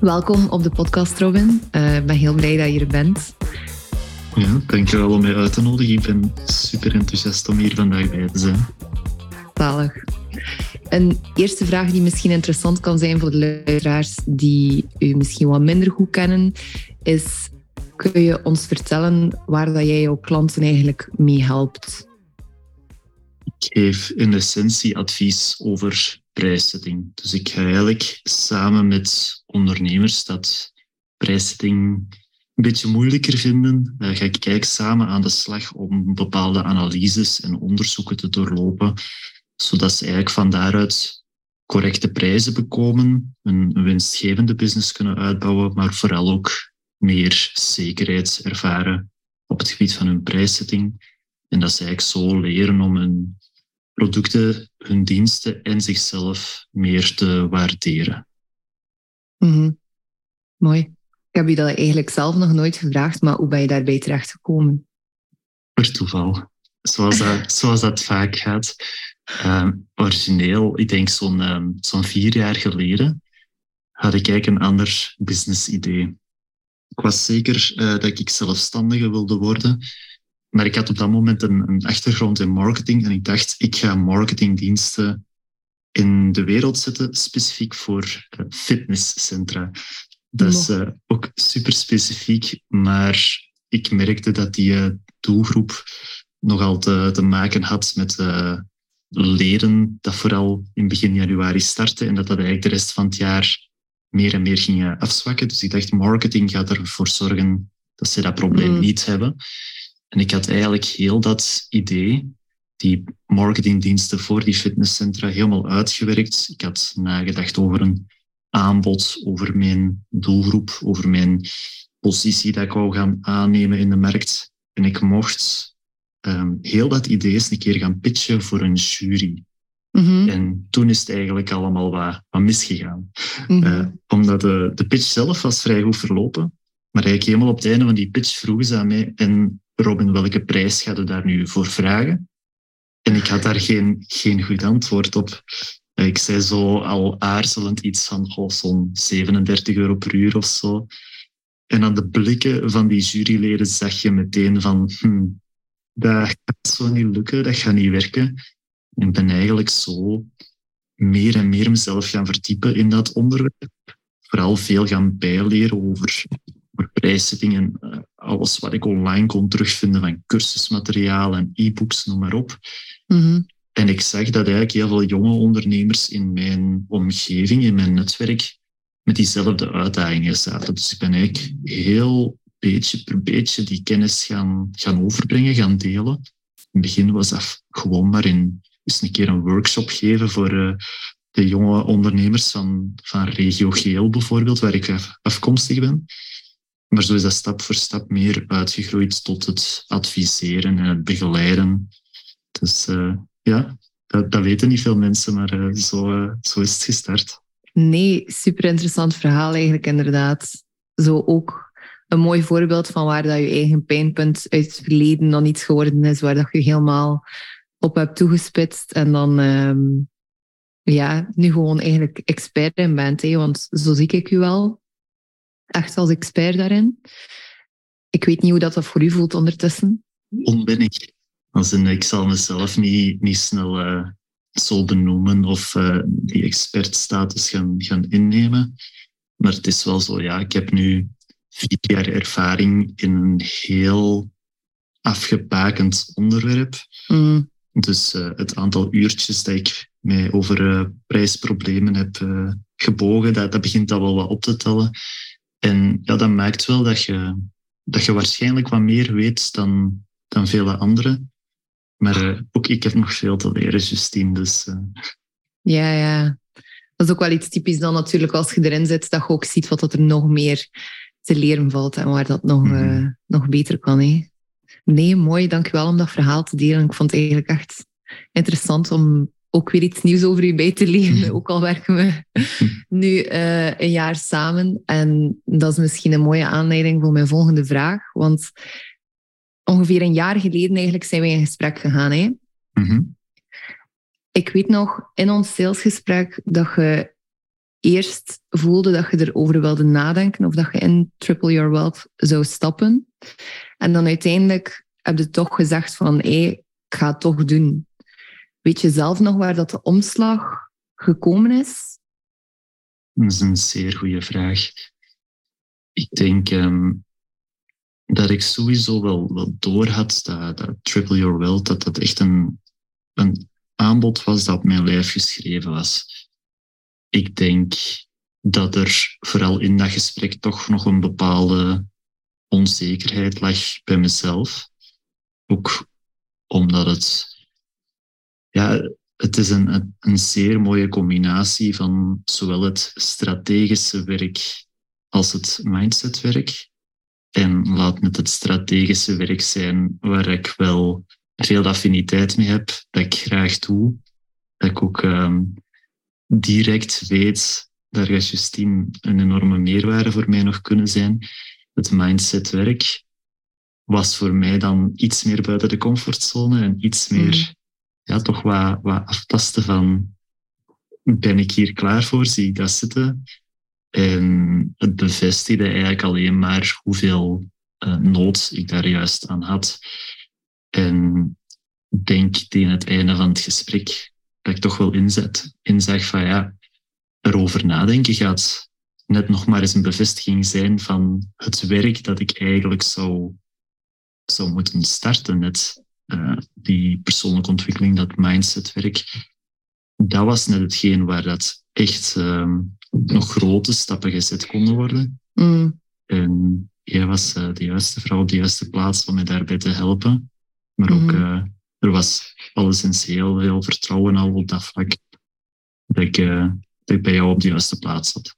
Welkom op de podcast, Robin. Uh, ik ben heel blij dat je er bent. Ja, dankjewel om mij uit te nodigen. Ik ben super enthousiast om hier vandaag bij te zijn. Zalig. Een eerste vraag die misschien interessant kan zijn voor de luisteraars die u misschien wat minder goed kennen, is: kun je ons vertellen waar dat jij jouw klanten eigenlijk mee helpt? Ik geef in essentie advies over prijszetting. Dus ik ga eigenlijk samen met ondernemers dat prijszetting een beetje moeilijker vinden, uh, ga ik kijken samen aan de slag om bepaalde analyses en onderzoeken te doorlopen, zodat ze eigenlijk van daaruit correcte prijzen bekomen, een winstgevende business kunnen uitbouwen, maar vooral ook meer zekerheid ervaren op het gebied van hun prijszetting. En dat ze eigenlijk zo leren om hun producten, hun diensten en zichzelf meer te waarderen. Mm Mooi. Ik heb je dat eigenlijk zelf nog nooit gevraagd, maar hoe ben je daarbij terechtgekomen? Per toeval. Zoals dat, zoals dat vaak gaat. Uh, origineel, ik denk zo'n uh, zo'n vier jaar geleden, had ik eigenlijk een ander business idee. Ik was zeker uh, dat ik zelfstandige wilde worden. Maar ik had op dat moment een, een achtergrond in marketing en ik dacht, ik ga marketingdiensten in de wereld zetten, specifiek voor uh, fitnesscentra. Dat is uh, ook super specifiek, maar ik merkte dat die uh, doelgroep nogal te, te maken had met leden dat vooral in begin januari starten en dat dat eigenlijk de rest van het jaar meer en meer ging afzwakken. Dus ik dacht, marketing gaat ervoor zorgen dat ze dat probleem mm. niet hebben. En ik had eigenlijk heel dat idee, die marketingdiensten voor die fitnesscentra, helemaal uitgewerkt. Ik had nagedacht over een aanbod, over mijn doelgroep, over mijn positie dat ik wou gaan aannemen in de markt. En ik mocht um, heel dat idee eens een keer gaan pitchen voor een jury. Mm-hmm. En toen is het eigenlijk allemaal wat, wat misgegaan. Mm-hmm. Uh, omdat de, de pitch zelf was vrij goed verlopen. Maar eigenlijk helemaal op het einde van die pitch vroegen ze aan mij, en Robin, welke prijs gaat u daar nu voor vragen? En ik had daar geen, geen goed antwoord op. Ik zei zo al aarzelend iets van oh, zo'n 37 euro per uur of zo. En aan de blikken van die juryleden zag je meteen van hm, dat gaat zo niet lukken, dat gaat niet werken. En ben eigenlijk zo meer en meer mezelf gaan verdiepen in dat onderwerp. Vooral veel gaan bijleren over over prijszetting en uh, alles wat ik online kon terugvinden van cursusmateriaal en e-books, noem maar op. Mm-hmm. En ik zag dat eigenlijk heel veel jonge ondernemers in mijn omgeving, in mijn netwerk, met diezelfde uitdagingen zaten. Dus ik ben eigenlijk heel beetje per beetje die kennis gaan, gaan overbrengen, gaan delen. In het begin was dat gewoon maar in eens een keer een workshop geven voor uh, de jonge ondernemers van, van regio Geel bijvoorbeeld, waar ik afkomstig ben. Maar zo is dat stap voor stap meer uitgegroeid tot het adviseren en het begeleiden. Dus uh, ja, dat, dat, weten niet veel mensen, maar uh, zo, uh, zo is het gestart. Nee, super interessant verhaal eigenlijk inderdaad. Zo ook een mooi voorbeeld van waar dat je eigen pijnpunt uit het verleden dan iets geworden is, waar dat je helemaal op hebt toegespitst en dan um, ja, nu gewoon eigenlijk expert in bent. Hè? Want zo zie ik u wel echt als expert daarin. Ik weet niet hoe dat, dat voor u voelt ondertussen. Onbennig. Als in, ik zal mezelf niet, niet snel uh, zo benoemen of uh, die expertstatus gaan, gaan innemen. Maar het is wel zo, ja, ik heb nu vier jaar ervaring in een heel afgebakend onderwerp. Mm. Dus uh, het aantal uurtjes dat ik mij over prijsproblemen heb gebogen, dat, dat begint al wel wat op te tellen. En ja, dat maakt wel dat je, dat je waarschijnlijk wat meer weet dan, dan vele anderen. Maar uh, ook ik heb nog veel te leren, Justine. Dus, uh... Ja, ja. Dat is ook wel iets typisch dan natuurlijk als je erin zit, dat je ook ziet wat er nog meer te leren valt en waar dat nog, mm -hmm. uh, nog beter kan. Hè. Nee, mooi. Dankjewel om dat verhaal te delen. Ik vond het eigenlijk echt interessant om ook weer iets nieuws over u bij te leren. Ook al werken we nu uh, een jaar samen. En dat is misschien een mooie aanleiding voor mijn volgende vraag. Want ongeveer een jaar geleden eigenlijk zijn we in gesprek gegaan. Hè? Mm -hmm. Ik weet nog in ons salesgesprek dat je eerst voelde dat je erover wilde nadenken of dat je in Triple Your Wealth zou stappen. En dan uiteindelijk heb je toch gezegd van, hé, ik ga het toch doen. Weet je zelf nog waar dat de omslag gekomen is? Dat is een zeer goede vraag. Ik denk ehm, dat ik sowieso wel, door had dat, dat Triple Your Wealth, dat dat echt een, een aanbod was dat op mijn lijf geschreven was. Ik denk dat er vooral in dat gesprek toch nog een bepaalde onzekerheid lag bij mezelf. Ook omdat het, ja, het is een, een zeer mooie combinatie van zowel het strategische werk als het mindsetwerk. En laat met het strategische werk zijn waar ik wel veel affiniteit mee heb, dat ik graag doe. Dat ik ook ehm, direct weet, daar gaat Justine een enorme meerwaarde voor mij nog kunnen zijn. Het mindsetwerk was voor mij dan iets meer buiten de comfortzone en iets meer, mm. Ja, toch wat, wat aftasten van, ben ik hier klaar voor? Zie ik dat zitten? En het bevestigde eigenlijk alleen maar hoeveel uh, nood ik daar juist aan had. En denk tegen het einde van het gesprek dat ik toch wel inzet, inzag van ja, erover nadenken gaat net nog maar eens een bevestiging zijn van het werk dat ik eigenlijk zou, zou moeten starten. Net uh, die persoonlijke ontwikkeling, dat mindsetwerk. Dat was net hetgeen waar dat echt uh, nog grote stappen gezet konden worden. Mm. En jij was uh, de juiste vrouw op de juiste plaats om mij daarbij te helpen. Maar ook, uh, er was alleszins heel veel vertrouwen al op dat vlak dat ik, dat ik bij jou op de juiste plaats zat.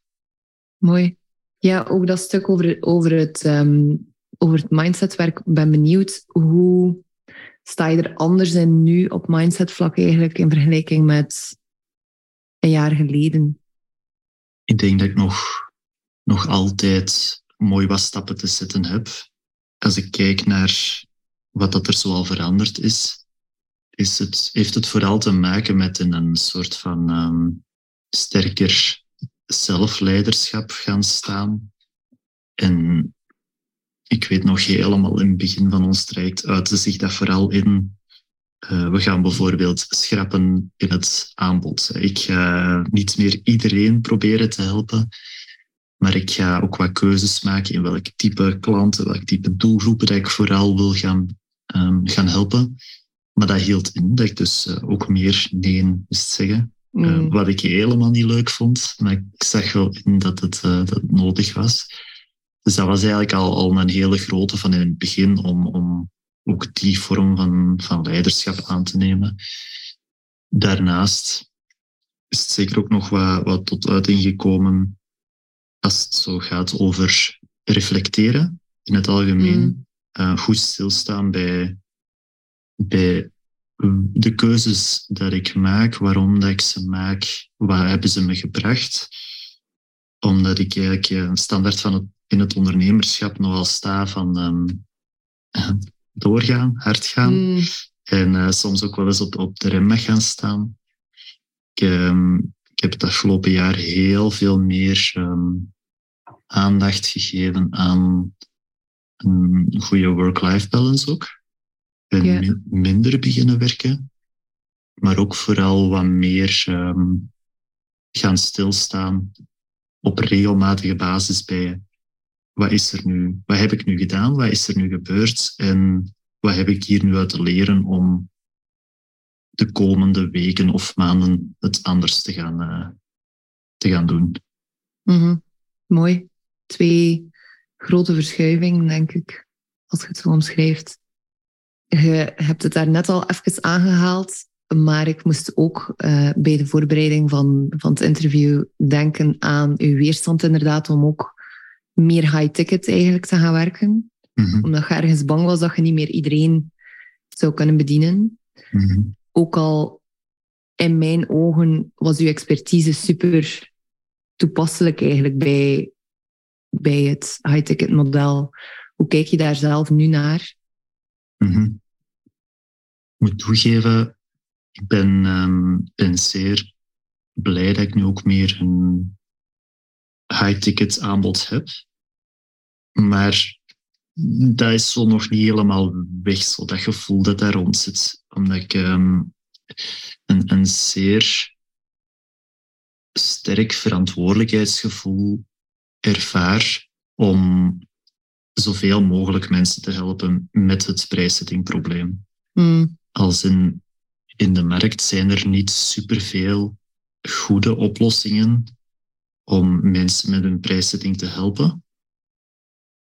Mooi. Ja, ook dat stuk over, over, het, um, over het mindsetwerk. Ik ben benieuwd, hoe sta je er anders in nu op mindsetvlak eigenlijk in vergelijking met een jaar geleden? Ik denk dat ik nog, nog altijd mooi wat stappen te zetten heb. Als ik kijk naar wat dat er zoal veranderd is, is het, heeft het vooral te maken met een, een soort van um, sterker zelfleiderschap gaan staan. En ik weet nog helemaal in het begin van ons traject uitte zich dat vooral in uh, we gaan bijvoorbeeld schrappen in het aanbod. Ik ga niet meer iedereen proberen te helpen, maar ik ga ook wat keuzes maken in welk type klanten, welk type doelgroepen dat ik vooral wil gaan, um, gaan helpen. Maar dat hield in dat ik dus uh, ook meer nee moest zeggen. Mm. Uh, wat ik helemaal niet leuk vond, maar ik zag wel in dat het, dat het nodig was. Dus dat was eigenlijk al, al een hele grote van in het begin om, om ook die vorm van, van leiderschap aan te nemen. Daarnaast is het zeker ook nog wat, wat tot uiting gekomen als het zo gaat over reflecteren in het algemeen. Mm. Uh, goed stilstaan bij, bij de keuzes dat ik maak, waarom dat ik ze maak, wat hebben ze me gebracht. Omdat ik eigenlijk een standaard van het, in het ondernemerschap nogal sta van um, doorgaan, hard gaan. Mm. En uh, soms ook wel eens op, op de rem mag gaan staan. Ik, um, ik heb het afgelopen jaar heel veel meer um, aandacht gegeven aan een goede work-life balance ook. En yeah. minder beginnen werken. Maar ook vooral wat meer gaan stilstaan op regelmatige basis bij wat is er nu, wat heb ik nu gedaan, wat is er nu gebeurd en wat heb ik hier nu uit te leren om de komende weken of maanden het anders te gaan, uh, te gaan doen. -hmm. Mooi. Twee grote verschuivingen, denk ik, als je het zo omschrijft. Je hebt het daar net al even aangehaald, maar ik moest ook uh, bij de voorbereiding van, van het interview denken aan uw weerstand inderdaad om ook meer high-ticket eigenlijk te gaan werken. Mm Omdat je ergens bang was dat je niet meer iedereen zou kunnen bedienen. Mm Ook al in mijn ogen was uw expertise super toepasselijk eigenlijk bij, bij het high-ticket model. Hoe kijk je daar zelf nu naar? Mm Ik moet toegeven, ik ben, um, ben zeer blij dat ik nu ook meer een high-ticket aanbod heb. Maar dat is zo nog niet helemaal weg, zo dat gevoel dat daar rond zit. Omdat ik ehm, een, een zeer sterk verantwoordelijkheidsgevoel ervaar om zoveel mogelijk mensen te helpen met het prijszettingprobleem. Mm. Als in, in de markt zijn er niet superveel goede oplossingen om mensen met hun prijszetting te helpen.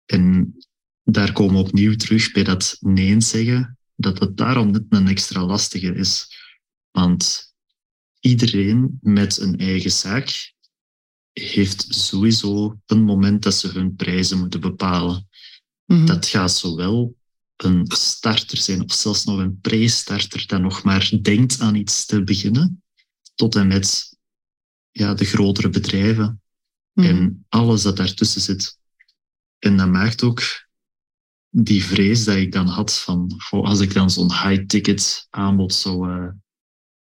En daar komen we opnieuw terug bij dat nee zeggen, dat het daarom net een extra lastige is. Want iedereen met een eigen zaak heeft sowieso een moment dat ze hun prijzen moeten bepalen. Mhm. Dat gaat zowel een starter zijn, of zelfs nog een pre-starter dat nog maar denkt aan iets te beginnen, tot en met ja, de grotere bedrijven Mhm. en alles dat daartussen zit. En dat maakt ook die vrees dat ik dan had van, goh, als ik dan zo'n high-ticket aanbod zou, eh,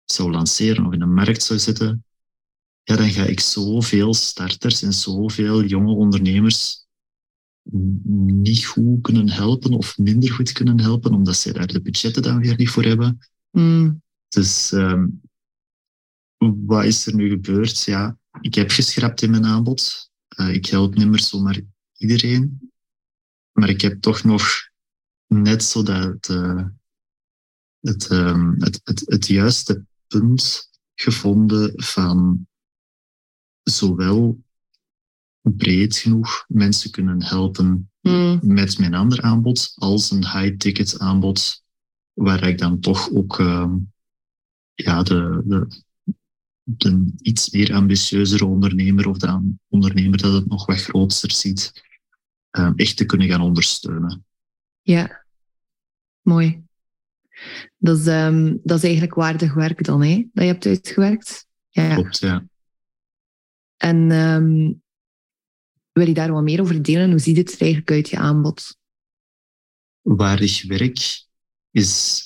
zou lanceren of in de markt zou zetten, ja, dan ga ik zoveel starters en zoveel jonge ondernemers niet goed kunnen helpen of minder goed kunnen helpen, omdat zij daar de budgetten dan weer niet voor hebben. Mm. Dus ehm, wat is er nu gebeurd? Ja, ik heb geschrapt in mijn aanbod. Eh, ik help niet meer zomaar iedereen. Maar ik heb toch nog net zo dat, eh, het, ehm, het, het, het juiste punt gevonden van zowel breed genoeg mensen kunnen helpen Mm. met mijn ander aanbod als een high-ticket aanbod, waar ik dan toch ook ehm, ja, de, de, de iets meer ambitieuzere ondernemer of de ondernemer dat het nog wat groter ziet, ehm, echt te kunnen gaan ondersteunen. Ja, mooi. Dat is, ehm, dat is eigenlijk waardig werk dan, hè? Dat je hebt uitgewerkt. Ja. Klopt, ja. En ehm, wil je daar wat meer over delen? Hoe ziet het er eigenlijk uit, je aanbod? Waardig werk is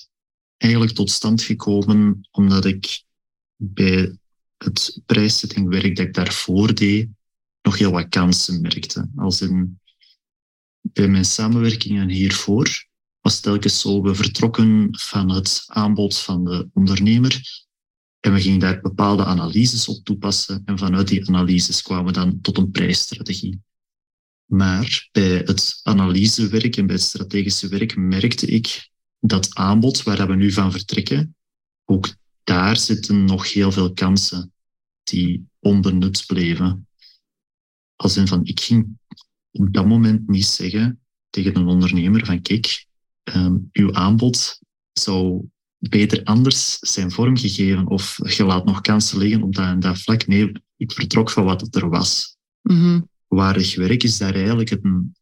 eigenlijk tot stand gekomen omdat ik bij het prijszettingwerk dat ik daarvoor deed, nog heel wat kansen merkte. Als in, bij mijn samenwerkingen hiervoor was telkens zo, we vertrokken van het aanbod van de ondernemer en we gingen daar bepaalde analyses op toepassen en vanuit die analyses kwamen we dan tot een prijsstrategie. Maar bij het analysewerk en bij het strategische werk merkte ik dat aanbod waar we nu van vertrekken, ook daar zitten nog heel veel kansen die onbenut bleven. Als in van, ik ging op dat moment niet zeggen tegen een ondernemer van kijk, ehm, uw aanbod zou beter anders zijn vormgegeven of je laat nog kansen liggen op dat en dat vlak. Nee, ik vertrok van wat het er was. Waardig werk is daar eigenlijk een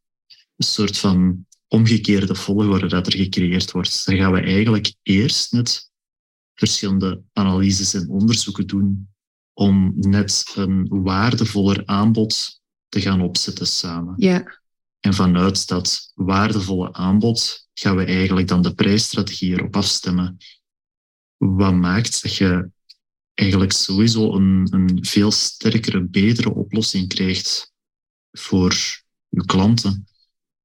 soort van omgekeerde volgorde dat er gecreëerd wordt. Dan gaan we eigenlijk eerst net verschillende analyses en onderzoeken doen om net een waardevoller aanbod te gaan opzetten samen. Ja, En vanuit dat waardevolle aanbod gaan we eigenlijk dan de prijsstrategie erop afstemmen. Wat maakt dat je eigenlijk sowieso een, een veel sterkere, betere oplossing krijgt voor je klanten.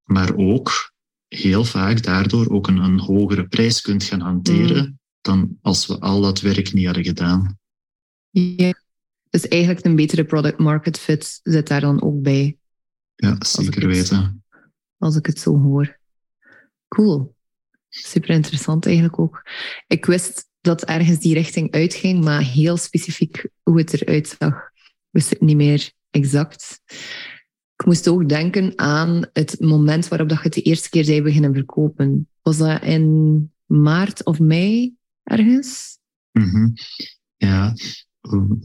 Maar ook heel vaak daardoor ook een, een hogere prijs kunt gaan hanteren dan als we al dat werk niet hadden gedaan. ja. Dus eigenlijk een betere product market fit zit daar dan ook bij, Ja, zeker weten. als ik het zo hoor. Cool. Super interessant eigenlijk ook. Ik wist dat ergens die richting uitging, maar heel specifiek hoe het eruit zag, wist ik niet meer exact. Ik moest ook denken aan het moment waarop dat je het de eerste keer zei beginnen verkopen. Was dat in maart of mei ergens? Mhm. Ja,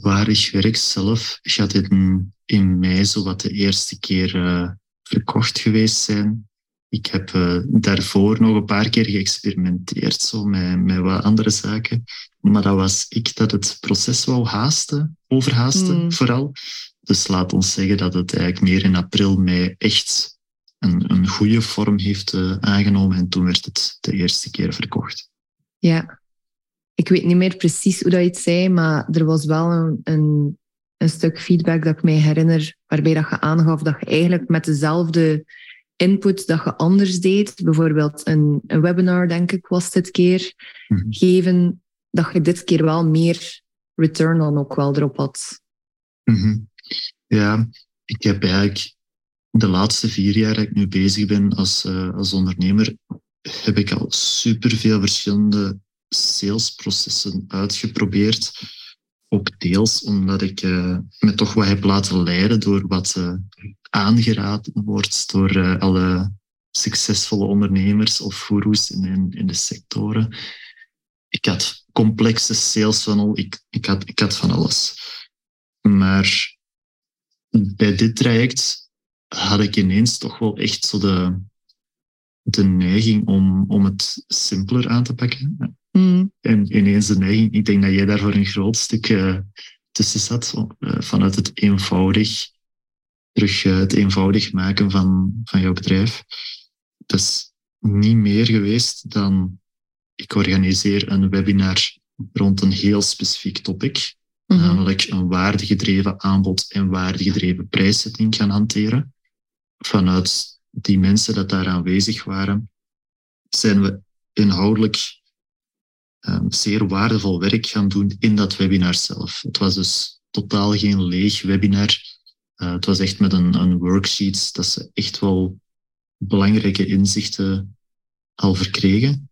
waar ik werk zelf gaat in, in mei zo wat de eerste keer eh, verkocht geweest zijn. Ik heb eh, daarvoor nog een paar keer geëxperimenteerd zo met, met wat andere zaken. Maar dat was ik dat het proces wou haasten, overhaasten Mm. vooral. Dus laat ons zeggen dat het eigenlijk meer in april, mei echt een, een goede vorm heeft eh, aangenomen. En toen werd het de eerste keer verkocht. Ja. Ik weet niet meer precies hoe dat je het zei, maar er was wel een, een een stuk feedback dat ik mij herinner, waarbij dat je aangaf dat je eigenlijk met dezelfde input dat je anders deed, bijvoorbeeld een, een webinar, denk ik, was dit keer, Mhm. geven, dat je dit keer wel meer return dan ook wel erop had. Mhm. Ja, ik heb eigenlijk de laatste vier jaar dat ik nu bezig ben als, eh, als ondernemer, heb ik al superveel verschillende salesprocessen uitgeprobeerd. Ook deels omdat ik eh, me toch wat heb laten leiden door wat eh, aangeraden wordt door eh, alle succesvolle ondernemers of goeroes in, in, in de sectoren. Ik had complexe sales funnel, ik, ik, had, ik had van alles. Maar bij dit traject had ik ineens toch wel echt zo de, de neiging om, om het simpeler aan te pakken. Mm. En ineens de neiging, ik denk dat jij daar voor een groot stuk eh, tussen zat, eh, vanuit het eenvoudig, terug eh, het eenvoudig maken van, van jouw bedrijf. Dat is niet meer geweest dan ik organiseer een webinar rond een heel specifiek topic, Mhm. namelijk een waardegedreven aanbod en waardegedreven prijszetting gaan hanteren. Vanuit die mensen dat daar aanwezig waren, zijn we inhoudelijk um, zeer waardevol werk gaan doen in dat webinar zelf. Het was dus totaal geen leeg webinar. Uh, het was echt met een, een worksheet dat ze echt wel belangrijke inzichten al verkregen.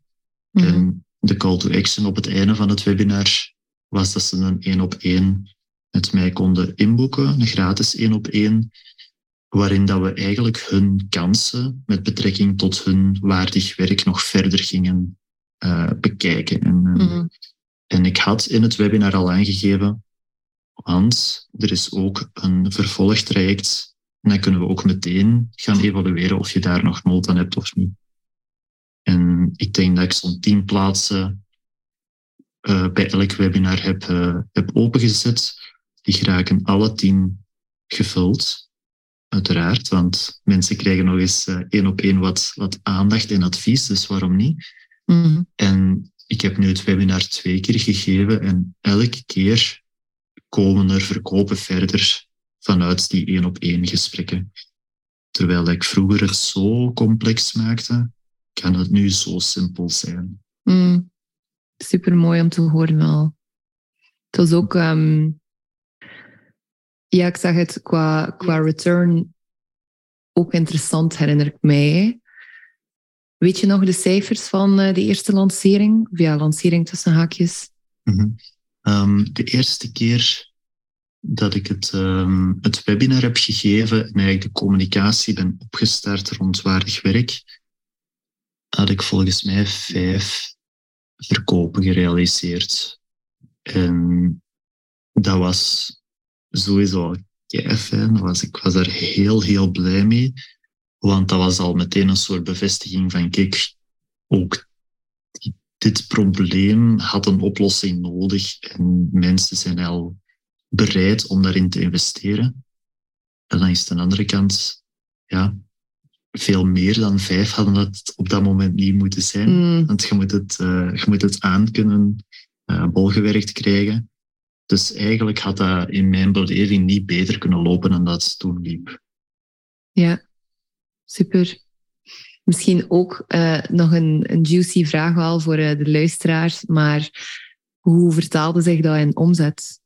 Mhm. En de call to action op het einde van het webinar was dat ze een één op één met mij konden inboeken, een gratis één op één, waarin dat we eigenlijk hun kansen met betrekking tot hun waardig werk nog verder gingen uh, bekijken. En, uh, Mhm. en ik had in het webinar al aangegeven, want er is ook een vervolgtraject en dan kunnen we ook meteen gaan evalueren of je daar nog nood aan hebt of niet. En ik denk dat ik zo'n tien plaatsen uh, bij elk webinar heb, uh, heb opengezet. Die geraken alle tien gevuld, uiteraard, want mensen krijgen nog eens uh, één op één wat, wat aandacht en advies, dus waarom niet? Mhm. En ik heb nu het webinar twee keer gegeven en elke keer komen er verkopen verder vanuit die één op één gesprekken. Terwijl ik vroeger het zo complex maakte, kan het nu zo simpel zijn. Mm. Super mooi om te horen wel. Het was ook, um, ja, ik zag het qua, qua return ook interessant, herinner ik mij. Weet je nog de cijfers van uh, de eerste lancering? Of ja, lancering tussen haakjes. -hmm. um, de eerste keer dat ik het, um, het webinar heb gegeven en eigenlijk de communicatie ben opgestart rond waardig werk, had ik volgens mij vijf verkopen gerealiseerd. En dat was sowieso kei fijn. Ik was daar heel, heel blij mee. Want dat was al meteen een soort bevestiging van, kijk, ook dit probleem had een oplossing nodig en mensen zijn al bereid om daarin te investeren. En dan is het aan de andere kant, ja, veel meer dan vijf hadden het op dat moment niet moeten zijn. Mm. Want je moet het, uh, je moet het aan kunnen uh, bolgewerkt krijgen. Dus eigenlijk had dat in mijn beleving niet beter kunnen lopen dan dat het toen liep. Ja, super. Misschien ook uh, nog een, een, juicy vraag wel voor de luisteraars, maar hoe vertaalde zich dat in omzet?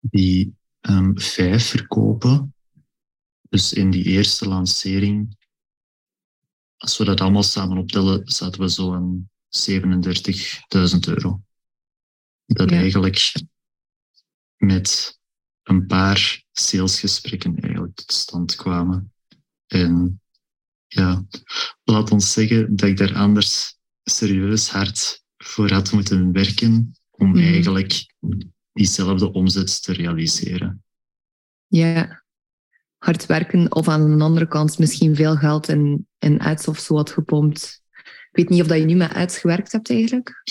Die um, vijf verkopen, dus in die eerste lancering, als we dat allemaal samen optellen, zaten we zo aan 37.000 euro. Dat ja. eigenlijk met een paar salesgesprekken eigenlijk tot stand kwamen. En ja, laat ons zeggen dat ik daar anders serieus hard voor had moeten werken om mm. eigenlijk diezelfde omzet te realiseren. Ja, hard werken of aan de andere kant misschien veel geld in, in ads of zo had gepompt. Ik weet niet of dat je nu met ads gewerkt hebt eigenlijk.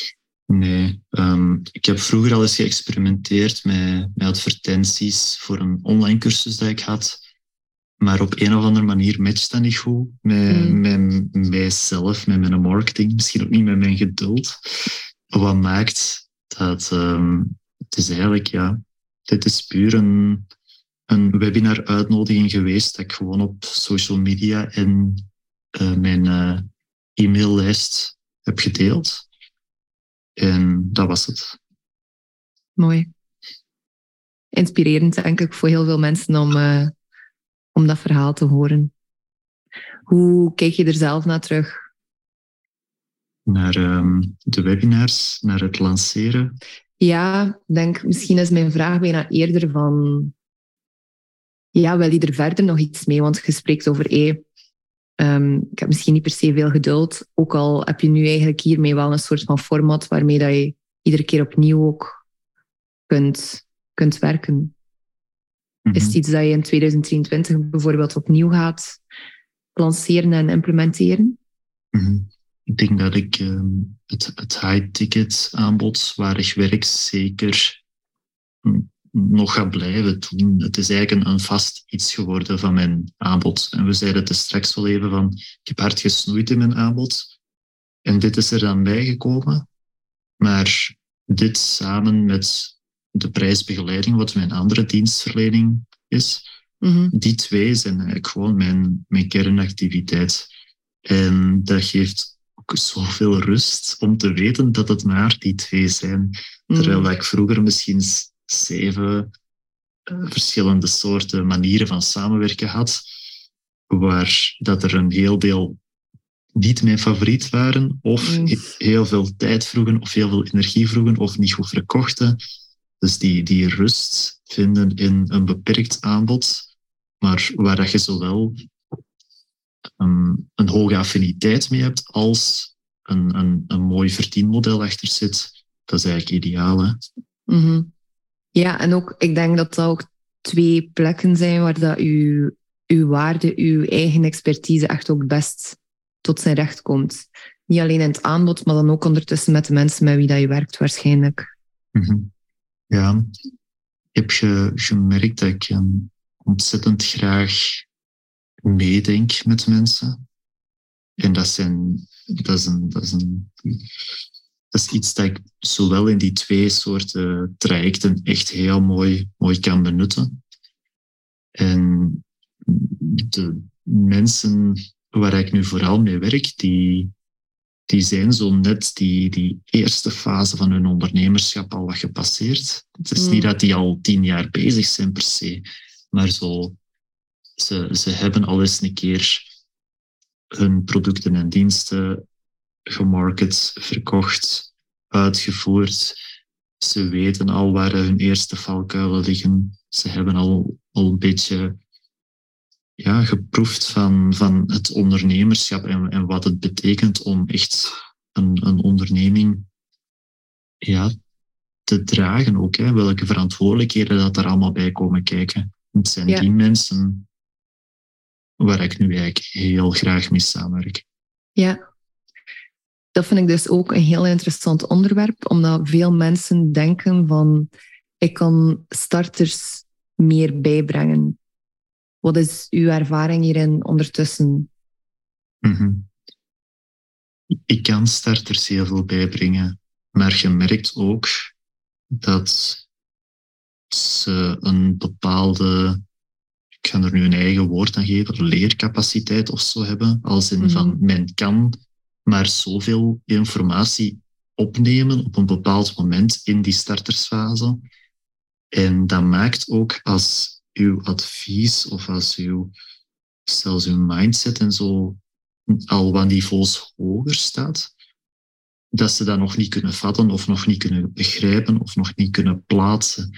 Nee, um, ik heb vroeger al eens geëxperimenteerd met, met advertenties voor een online cursus dat ik had. Maar op een of andere manier matcht dat niet goed met, mm. met mijzelf, met mijn marketing, misschien ook niet met mijn geduld. Wat maakt dat um, het is eigenlijk ja, dit is puur een, een webinar-uitnodiging geweest dat ik gewoon op social media en uh, mijn uh, e-maillijst heb gedeeld. En dat was het. Mooi. Inspirerend, denk ik, voor heel veel mensen om, uh, om dat verhaal te horen. Hoe kijk je er zelf naar terug? Naar um, de webinars, naar het lanceren? Ja, ik denk misschien is mijn vraag bijna eerder van... Ja, wil je er verder nog iets mee? Want je spreekt over... Hey, um, ik heb misschien niet per se veel geduld. Ook al heb je nu eigenlijk hiermee wel een soort van format waarmee dat je iedere keer opnieuw ook kunt, kunt werken. Mm. Is het iets dat je in 2023 bijvoorbeeld opnieuw gaat lanceren en implementeren? Mm -hmm. Ik denk dat ik um, het, het high-ticket aanbod waar ik werk zeker nog ga blijven doen. Het is eigenlijk een vast iets geworden van mijn aanbod. En we zeiden het straks wel even van, ik heb hard gesnoeid in mijn aanbod. En dit is er dan bijgekomen. Maar dit samen met de prijsbegeleiding, wat mijn andere dienstverlening is, mm -hmm. die twee zijn eigenlijk gewoon mijn, mijn kernactiviteit. En dat geeft ook zoveel rust om te weten dat het maar die twee zijn. Terwijl mm. ik vroeger misschien zeven uh, verschillende soorten manieren van samenwerken had, waar dat er een heel deel niet mijn favoriet waren, of mm. heel veel tijd vroegen, of heel veel energie vroegen, of niet goed verkochten. Dus die, die rust vinden in een beperkt aanbod, maar waar dat je zowel um, een hoge affiniteit mee hebt als een, een, een mooi verdienmodel achter zit. Dat is eigenlijk ideaal. Hè? Mm -hmm. Ja, en ook, ik denk dat dat ook twee plekken zijn waar dat uw, uw waarde, uw eigen expertise echt ook best tot zijn recht komt. Niet alleen in het aanbod, maar dan ook ondertussen met de mensen met wie dat je werkt waarschijnlijk. Mm -hmm. Ja, heb ge, gemerkt dat ik um, ontzettend graag meedenk met mensen. En dat, zijn, dat, is dat, dat iets dat ik zowel in die twee soorten trajecten echt heel mooi, mooi kan benutten. En de mensen waar ik nu vooral mee werk, die, die zijn zo net die, die eerste fase van hun ondernemerschap al wat gepasseerd. Het is niet dat die al tien jaar bezig zijn per se, maar zo ze, ze hebben al eens een keer hun producten en diensten gemarket, verkocht, uitgevoerd. Ze weten al waar hun eerste valkuilen liggen. Ze hebben al, al een beetje ja, geproefd van, van het ondernemerschap en, en wat het betekent om echt een, een onderneming ja, te dragen ook. Hè. Welke verantwoordelijkheden dat er allemaal bij komen kijken. Het zijn ja. die mensen waar ik nu eigenlijk heel graag mee samenwerk. Ja, dat vind ik dus ook een heel interessant onderwerp, omdat veel mensen denken van ik kan starters meer bijbrengen. Wat is uw ervaring hierin ondertussen? Mm -hmm. Ik kan starters heel veel bijbrengen, maar je merkt ook dat ze een bepaalde ik ga er nu een eigen woord aan geven, leercapaciteit of zo hebben. Als in van, mhm. men kan maar zoveel informatie opnemen op een bepaald moment in die startersfase. En dat maakt ook als uw advies of als uw, zelfs uw mindset en zo al wat niveaus hoger staat, dat ze dat nog niet kunnen vatten of nog niet kunnen begrijpen of nog niet kunnen plaatsen.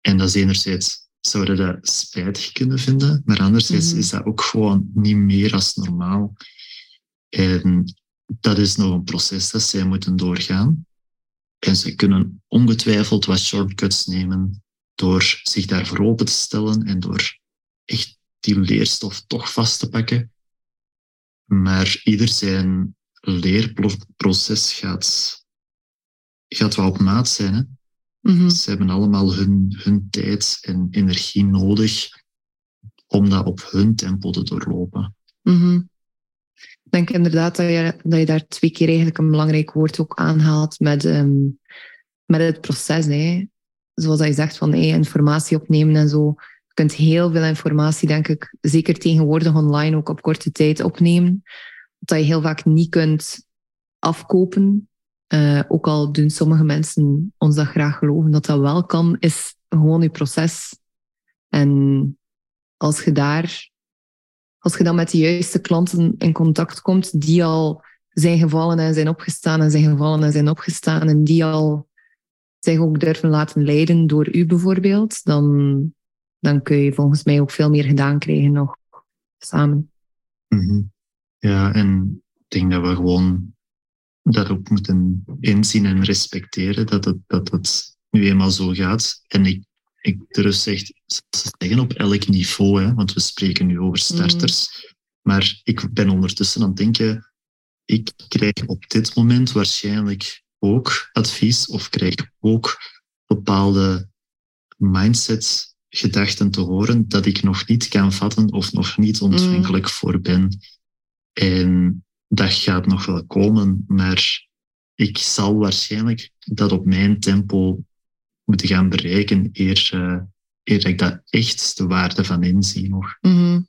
En dat is enerzijds zouden dat spijtig kunnen vinden, maar anderzijds mm is dat ook gewoon niet meer als normaal. En dat is nog een proces dat zij moeten doorgaan. En ze kunnen ongetwijfeld wat shortcuts nemen door zich daarvoor open te stellen en door echt die leerstof toch vast te pakken. Maar ieder zijn leerproces gaat, gaat wel op maat zijn. Hè? Mm Ze hebben allemaal hun, hun tijd en energie nodig om dat op hun tempo te doorlopen. Mm -hmm. Ik denk inderdaad dat je, dat je daar twee keer eigenlijk een belangrijk woord ook aanhaalt met, um, met het proces. Hè. Zoals je zegt, van informatie opnemen en zo. Je kunt heel veel informatie, denk ik, zeker tegenwoordig online ook op korte tijd opnemen. Dat je heel vaak niet kunt afkopen. Uh, ook al doen sommige mensen ons dat graag geloven dat dat wel kan, is gewoon je proces. En als je daar, als je dan met de juiste klanten in contact komt, die al zijn gevallen en zijn opgestaan en zijn gevallen en zijn opgestaan en die al zich ook durven laten leiden door u bijvoorbeeld, dan, dan kun je volgens mij ook veel meer gedaan krijgen nog samen. Mhm. Ja, en ik denk dat we gewoon dat ook moeten inzien en respecteren dat het, dat het nu eenmaal zo gaat. En ik, ik durf zeg, zeggen op elk niveau, hè, want we spreken nu over starters. Mhm. Maar ik ben ondertussen aan het denken, ik krijg op dit moment waarschijnlijk ook advies of krijg ook bepaalde mindset gedachten te horen dat ik nog niet kan vatten of nog niet ontvankelijk voor ben. En dat gaat nog wel komen, maar ik zal waarschijnlijk dat op mijn tempo moeten gaan bereiken eer, uh, eer ik dat echt de waarde van inzie nog. Mm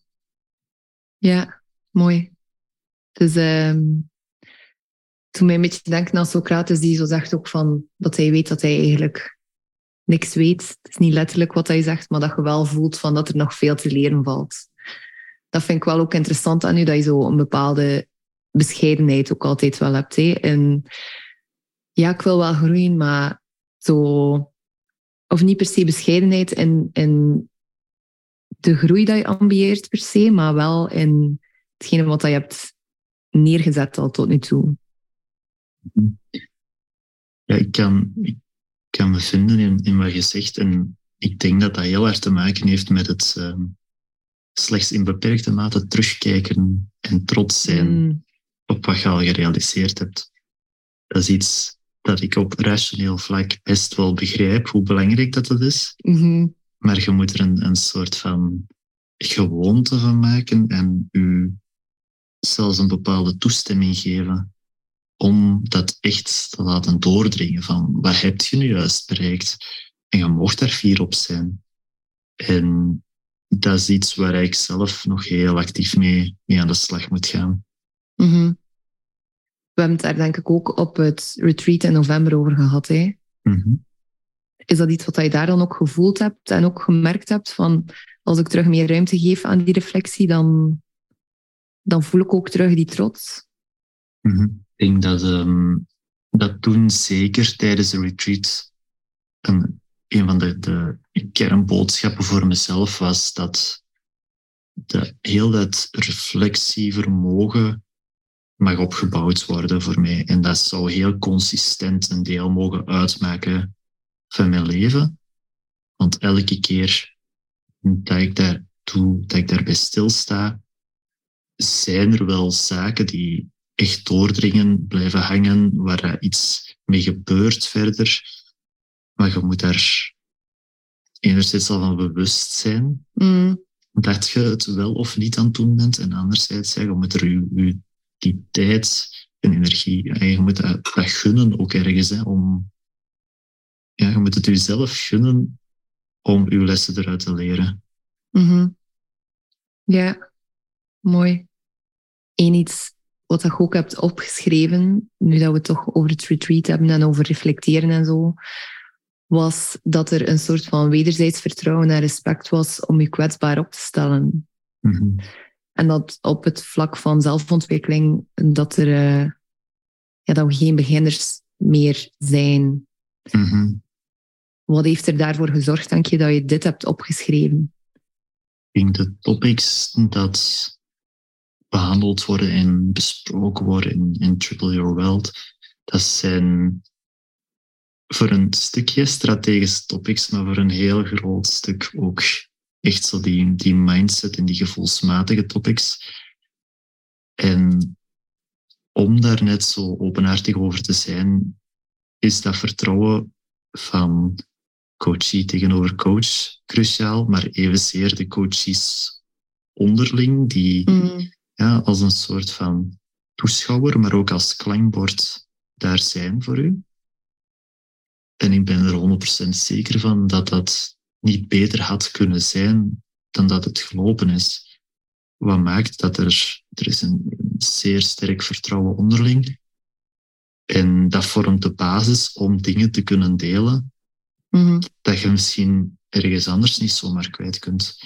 Ja, mooi. Dus um, toen mij een beetje denken aan Socrates, die zo zegt ook van dat hij weet dat hij eigenlijk niks weet. Het is niet letterlijk wat hij zegt, maar dat je wel voelt van dat er nog veel te leren valt. Dat vind ik wel ook interessant aan u, dat je zo een bepaalde bescheidenheid ook altijd wel hebt. Hè. En ja, ik wil wel groeien, maar zo... Of niet per se bescheidenheid in, in de groei dat je ambieert per se, maar wel in hetgene wat je hebt neergezet al tot nu toe. Ja, ik kan, ik kan me vinden in, in wat je zegt. En ik denk dat dat heel erg te maken heeft met het uh, slechts in beperkte mate terugkijken en trots zijn mm. op wat je al gerealiseerd hebt. Dat is iets dat ik op rationeel vlak best wel begrijp hoe belangrijk dat, dat is. Mm-hmm. Maar je moet er een, een soort van gewoonte van maken en u zelfs een bepaalde toestemming geven om dat echt te laten doordringen van wat heb je nu juist bereikt? En je mocht daar fier op zijn. En dat is iets waar ik zelf nog heel actief mee, mee aan de slag moet gaan. Mm We hebben het daar denk ik ook op het retreat in november over gehad. Hè? Mm Is dat iets wat je daar dan ook gevoeld hebt en ook gemerkt hebt van als ik terug meer ruimte geef aan die reflectie, dan, dan voel ik ook terug die trots? Mm ik denk dat, um, dat toen zeker tijdens de retreat een, een van de, de kernboodschappen voor mezelf was dat de, heel dat reflectievermogen mag opgebouwd worden voor mij. En dat zou heel consistent een deel mogen uitmaken van mijn leven. Want elke keer dat ik daar doe, dat ik daarbij stilsta, zijn er wel zaken die echt doordringen, blijven hangen, waar iets mee gebeurt verder. Maar je moet daar enerzijds al van bewust zijn mm. dat je het wel of niet aan het doen bent. En anderzijds, ja, je moet er je, je die tijd en energie, en je moet dat, dat gunnen ook ergens, hè, om, ja, je moet het jezelf gunnen om je lessen eruit te leren. Mm Ja, mooi. Eén iets wat je ook hebt opgeschreven, nu dat we het toch over het retreat hebben en over reflecteren en zo, was dat er een soort van wederzijds vertrouwen en respect was om je kwetsbaar op te stellen. Mhm. En dat op het vlak van zelfontwikkeling, dat, er, uh, ja, dat we geen beginners meer zijn. Mhm. Wat heeft er daarvoor gezorgd, denk je, dat je dit hebt opgeschreven? Ik denk de topics dat behandeld worden en besproken worden in, Triple Your World. Dat zijn voor een stukje strategische topics, maar voor een heel groot stuk ook echt zo die, die mindset en die gevoelsmatige topics. En om daar net zo openhartig over te zijn, is dat vertrouwen van coachie tegenover coach cruciaal, maar evenzeer de coaches onderling, die mm ja, als een soort van toeschouwer, maar ook als klankbord daar zijn voor u. En ik ben er 100% zeker van dat dat niet beter had kunnen zijn dan dat het gelopen is. Wat maakt dat er, er is een zeer sterk vertrouwen onderling. En dat vormt de basis om dingen te kunnen delen Mhm. dat je misschien ergens anders niet zomaar kwijt kunt.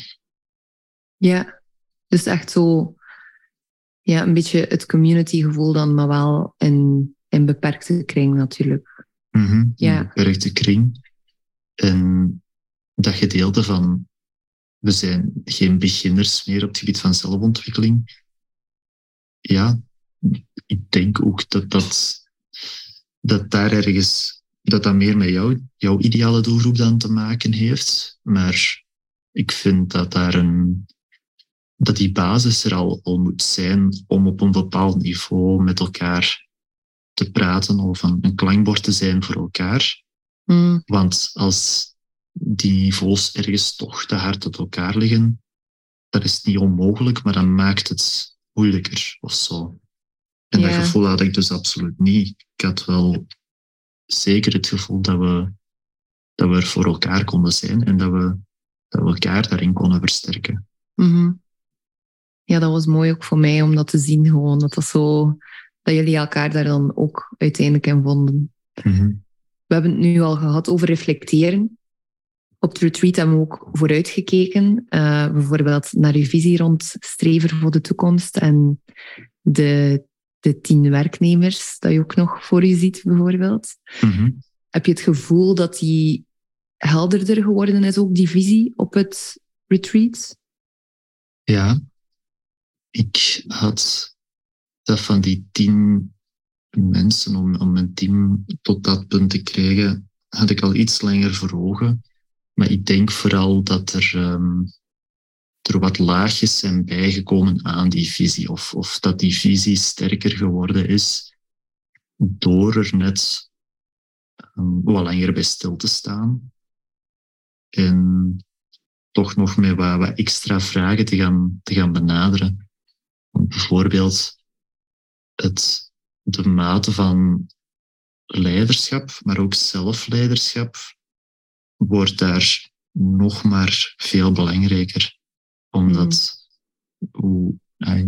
Ja, dus echt zo, ja, een beetje het community-gevoel dan, maar wel in, in beperkte kring natuurlijk. Mhm, Ja. Een beperkte kring. En dat gedeelte van we zijn geen beginners meer op het gebied van zelfontwikkeling. Ja, ik denk ook dat dat, dat daar ergens dat dat meer met jou, jouw ideale doelgroep dan te maken heeft. Maar ik vind dat daar een dat die basis er al, al moet zijn om op een bepaald niveau met elkaar te praten of een, een klankbord te zijn voor elkaar. Mm, Want als die niveaus ergens toch te hard uit elkaar liggen, dan is het niet onmogelijk, maar dan maakt het moeilijker of zo. En dat gevoel had ik dus absoluut niet. Ik had wel zeker het gevoel dat we, dat we er voor elkaar konden zijn en dat we, dat we elkaar daarin konden versterken. mhm. Ja, dat was mooi ook voor mij om dat te zien gewoon. Dat, dat, zo, dat jullie elkaar daar dan ook uiteindelijk in vonden. We hebben het nu al gehad over reflecteren. Op het retreat hebben we ook vooruitgekeken. eh bijvoorbeeld naar uw visie rond strever voor de toekomst en de, de tien werknemers dat je ook nog voor je ziet, bijvoorbeeld. Mhm. Heb je het gevoel dat die helderder geworden is, ook die visie op het retreat? Ja, ik had dat van die tien mensen om, om mijn team tot dat punt te krijgen, had ik al iets langer voor ogen. Maar ik denk vooral dat er, ehm, er wat laagjes zijn bijgekomen aan die visie. Of, of dat die visie sterker geworden is door er net ehm, wat langer bij stil te staan. En toch nog met wat, wat extra vragen te gaan, te gaan benaderen. Bijvoorbeeld het, de mate van leiderschap, maar ook zelfleiderschap, wordt daar nog maar veel belangrijker. Omdat hoe, eh,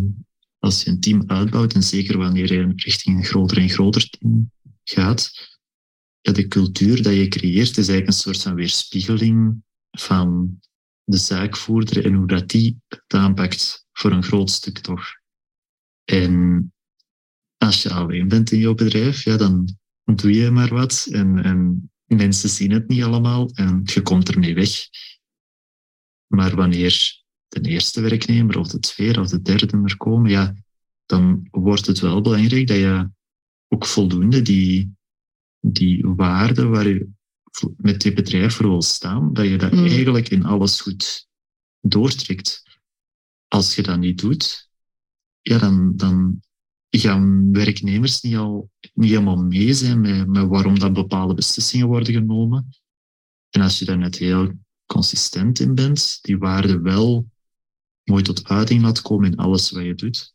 als je een team uitbouwt, en zeker wanneer je richting een groter en groter team gaat, ja, de cultuur dat je creëert is eigenlijk een soort van weerspiegeling van de zaakvoerder en hoe dat die het aanpakt voor een groot stuk toch. En als je alleen bent in je bedrijf, ja, dan doe je maar wat en, en mensen zien het niet allemaal en je komt ermee weg. Maar wanneer de eerste werknemer of de tweede of de derde er komen, ja, dan wordt het wel belangrijk dat je ook voldoende die, die waarde waar je met je bedrijf voor wil staan, dat je dat Mm. eigenlijk in alles goed doortrekt. Als je dat niet doet, ja, dan, dan gaan werknemers niet, al, niet helemaal mee zijn met, met waarom dat bepaalde beslissingen worden genomen. En als je daar net heel consistent in bent, die waarde wel mooi tot uiting laat komen in alles wat je doet,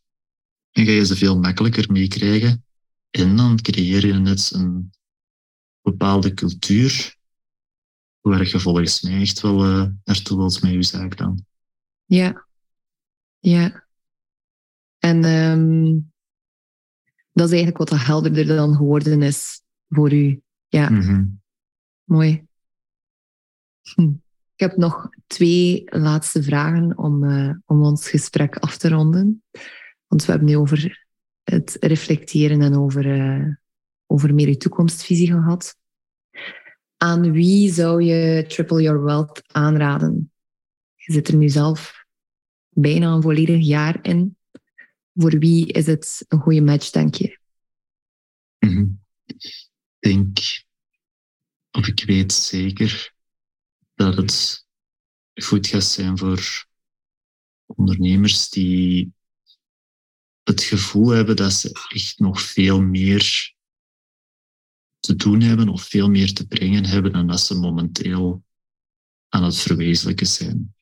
dan ga je ze veel makkelijker meekrijgen. En dan creëer je net een bepaalde cultuur waar je volgens mij echt wel uh, naartoe wilt met je zaak dan. Ja, ja. En um, dat is eigenlijk wat helderder dan geworden is voor u. Ja, mm -hmm. mooi. Hm. Ik heb nog twee laatste vragen om, uh, om ons gesprek af te ronden. Want we hebben nu over het reflecteren en over, uh, over meer je toekomstvisie gehad. Aan wie zou je Triple Your Wealth aanraden? Je zit er nu zelf bijna een volledig jaar in. Voor wie is het een goede match, denk je? -hmm. Ik denk, of ik weet zeker, dat het goed gaat zijn voor ondernemers die het gevoel hebben dat ze echt nog veel meer te doen hebben of veel meer te brengen hebben dan dat ze momenteel aan het verwezenlijken zijn.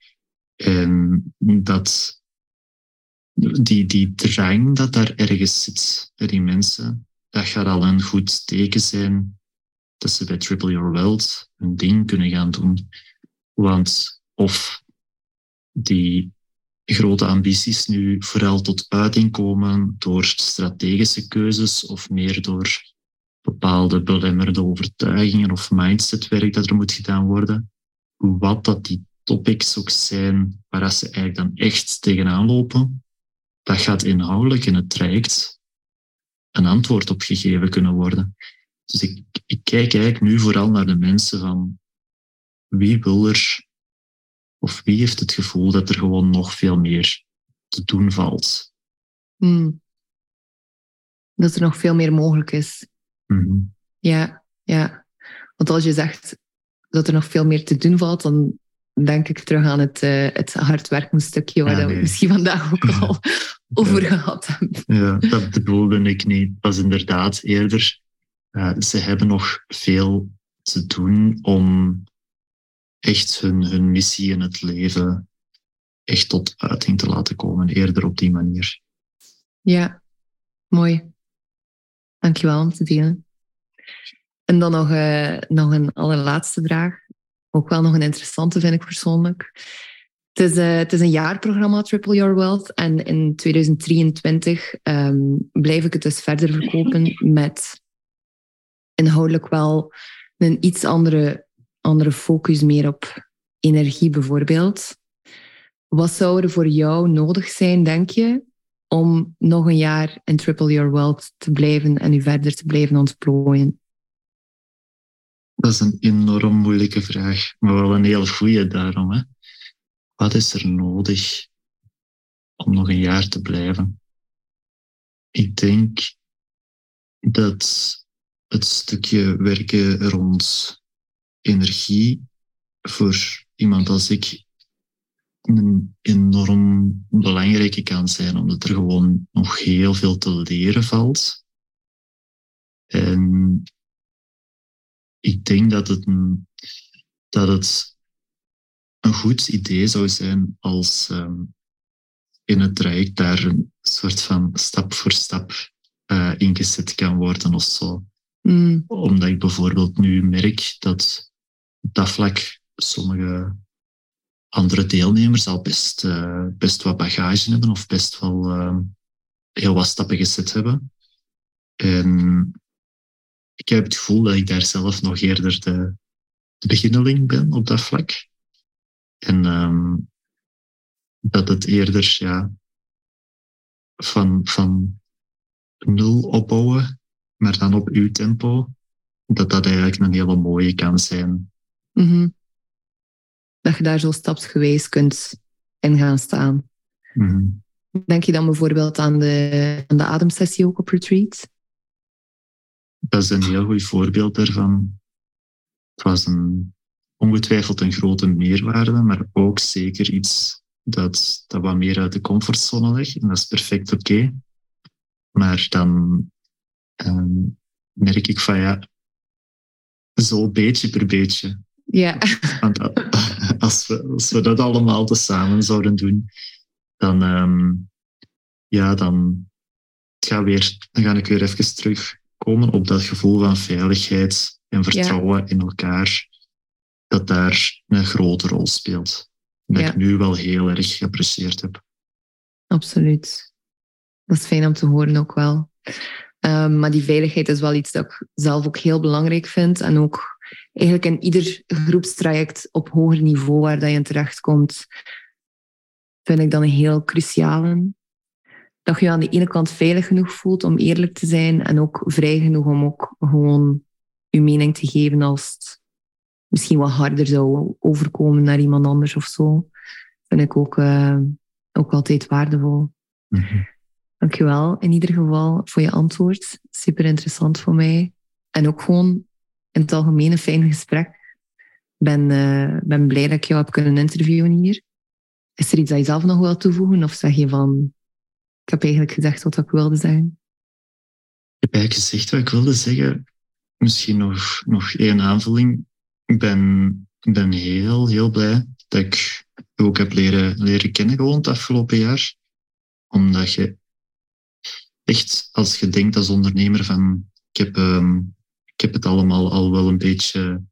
En dat die, die drang dat daar ergens zit bij die mensen, dat gaat al een goed teken zijn dat ze bij Triple Your Wealth hun ding kunnen gaan doen. Want of die grote ambities nu vooral tot uiting komen door strategische keuzes of meer door bepaalde belemmerende overtuigingen of mindsetwerk dat er moet gedaan worden. Wat dat die topics ook zijn waar ze eigenlijk dan echt tegenaan lopen, dat gaat inhoudelijk in het traject een antwoord op gegeven kunnen worden. Dus ik, ik kijk eigenlijk nu vooral naar de mensen van wie wil er of wie heeft het gevoel dat er gewoon nog veel meer te doen valt. Hmm. Dat er nog veel meer mogelijk is. Mhm. Ja, ja. Want als je zegt dat er nog veel meer te doen valt, dan denk ik terug aan het, uh, het hardwerkend stukje waar Ja, we nee. misschien vandaag ook al over gehad hebben. Ja, dat bedoelde ik niet. Dat was inderdaad eerder. eh, ze hebben nog veel te doen om echt hun, hun missie in het leven echt tot uiting te laten komen. Eerder op die manier. Ja, mooi. Dankjewel om te delen. En dan nog, eh, nog een allerlaatste vraag. Ook wel nog een interessante, vind ik persoonlijk. Het is, eh, het is een jaarprogramma, Triple Your Wealth. En in 2023 ehm, blijf ik het dus verder verkopen met inhoudelijk wel een iets andere, andere focus meer op energie bijvoorbeeld. Wat zou er voor jou nodig zijn, denk je, om nog een jaar in Triple Your Wealth te blijven en u verder te blijven ontplooien? Dat is een enorm moeilijke vraag, maar wel een heel goede daarom. Hè. Wat is er nodig om nog een jaar te blijven? Ik denk dat het stukje werken rond energie voor iemand als ik een enorm belangrijke kan zijn, omdat er gewoon nog heel veel te leren valt. En ik denk dat het een, dat het een goed idee zou zijn als ehm, in het traject daar een soort van stap voor stap eh, ingezet kan worden of zo. Mm, Omdat ik bijvoorbeeld nu merk dat op dat vlak sommige andere deelnemers al best, eh, best wat bagage hebben of best wel ehm, heel wat stappen gezet hebben. En ik heb het gevoel dat ik daar zelf nog eerder de, de beginneling ben op dat vlak. En ehm, dat het eerder ja, van, van nul opbouwen, maar dan op uw tempo, dat dat eigenlijk een hele mooie kan zijn. mhm. Dat je daar zo stapsgewijs kunt in gaan staan. Mhm. Denk je dan bijvoorbeeld aan de, aan de ademsessie ook op retreat? Dat is een heel goed voorbeeld daarvan. Het was een, ongetwijfeld een grote meerwaarde, maar ook zeker iets dat, dat wat meer uit de comfortzone ligt. En dat is perfect oké. Maar dan ehm, merk ik van ja, zo beetje per beetje. Ja, Want als we, als we dat allemaal tezamen zouden doen, dan, ehm, ja, dan, gaat weer, dan ga ik weer even terugkomen op dat gevoel van veiligheid en vertrouwen in elkaar, dat daar een grote rol speelt. Dat Ja. ik nu wel heel erg geapprecieerd heb. absoluut. Dat is fijn om te horen ook wel. Ehm, maar die veiligheid is wel iets dat ik zelf ook heel belangrijk vind. En ook eigenlijk in ieder groepstraject op hoger niveau waar dat je in terechtkomt, vind ik dan een heel cruciale. Dat je je aan de ene kant veilig genoeg voelt om eerlijk te zijn en ook vrij genoeg om ook gewoon je mening te geven als het misschien wat harder zou overkomen naar iemand anders of zo. Vind ik ook, eh, ook altijd waardevol. Mhm. Dankjewel in ieder geval voor je antwoord. Super interessant voor mij. En ook gewoon in het algemeen een fijn gesprek. Ik ben, eh, ben blij dat ik jou heb kunnen interviewen hier. Is er iets dat je zelf nog wil toevoegen? Of zeg je van, ik heb eigenlijk gezegd wat ik wilde zeggen? Ik heb eigenlijk gezegd wat ik wilde zeggen. Misschien nog, nog één aanvulling. Ik ben, ben heel, heel blij dat ik ook heb leren, leren kennen gewoon het afgelopen jaar. Omdat je echt, als je denkt als ondernemer van ik heb, ehm, ik heb het allemaal al wel een beetje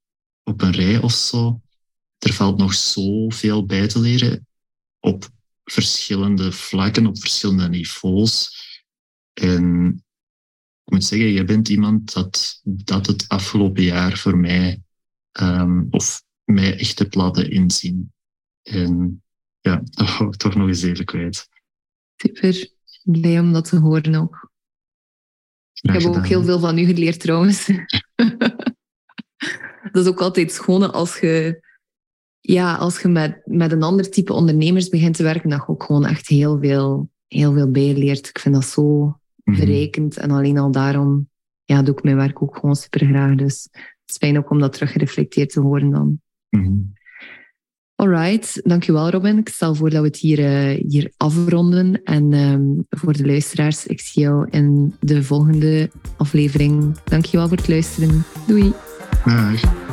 op een rij of zo. Er valt nog zoveel bij te leren op verschillende vlakken, op verschillende niveaus. En ik moet zeggen, je bent iemand dat, dat het afgelopen jaar voor mij, um, of mij echt hebt laten inzien. En ja, dat hou ik toch nog eens even kwijt. Super, blij om dat te horen ook. Ik heb ook heel veel van u geleerd trouwens. dat is ook altijd schone als je, ja, als je met, met een ander type ondernemers begint te werken, dat je ook gewoon echt heel veel, heel veel bijleert. Ik vind dat zo mhm. verrijkend. En alleen al daarom ja, doe ik mijn werk ook gewoon super graag. Dus het is fijn ook om dat terug gereflecteerd te horen dan. Mm Alright, dankjewel Robin. Ik stel voor dat we het hier, uh, hier afronden. En um, voor de luisteraars, ik zie jou in de volgende aflevering. Dankjewel voor het luisteren. Doei. Dag.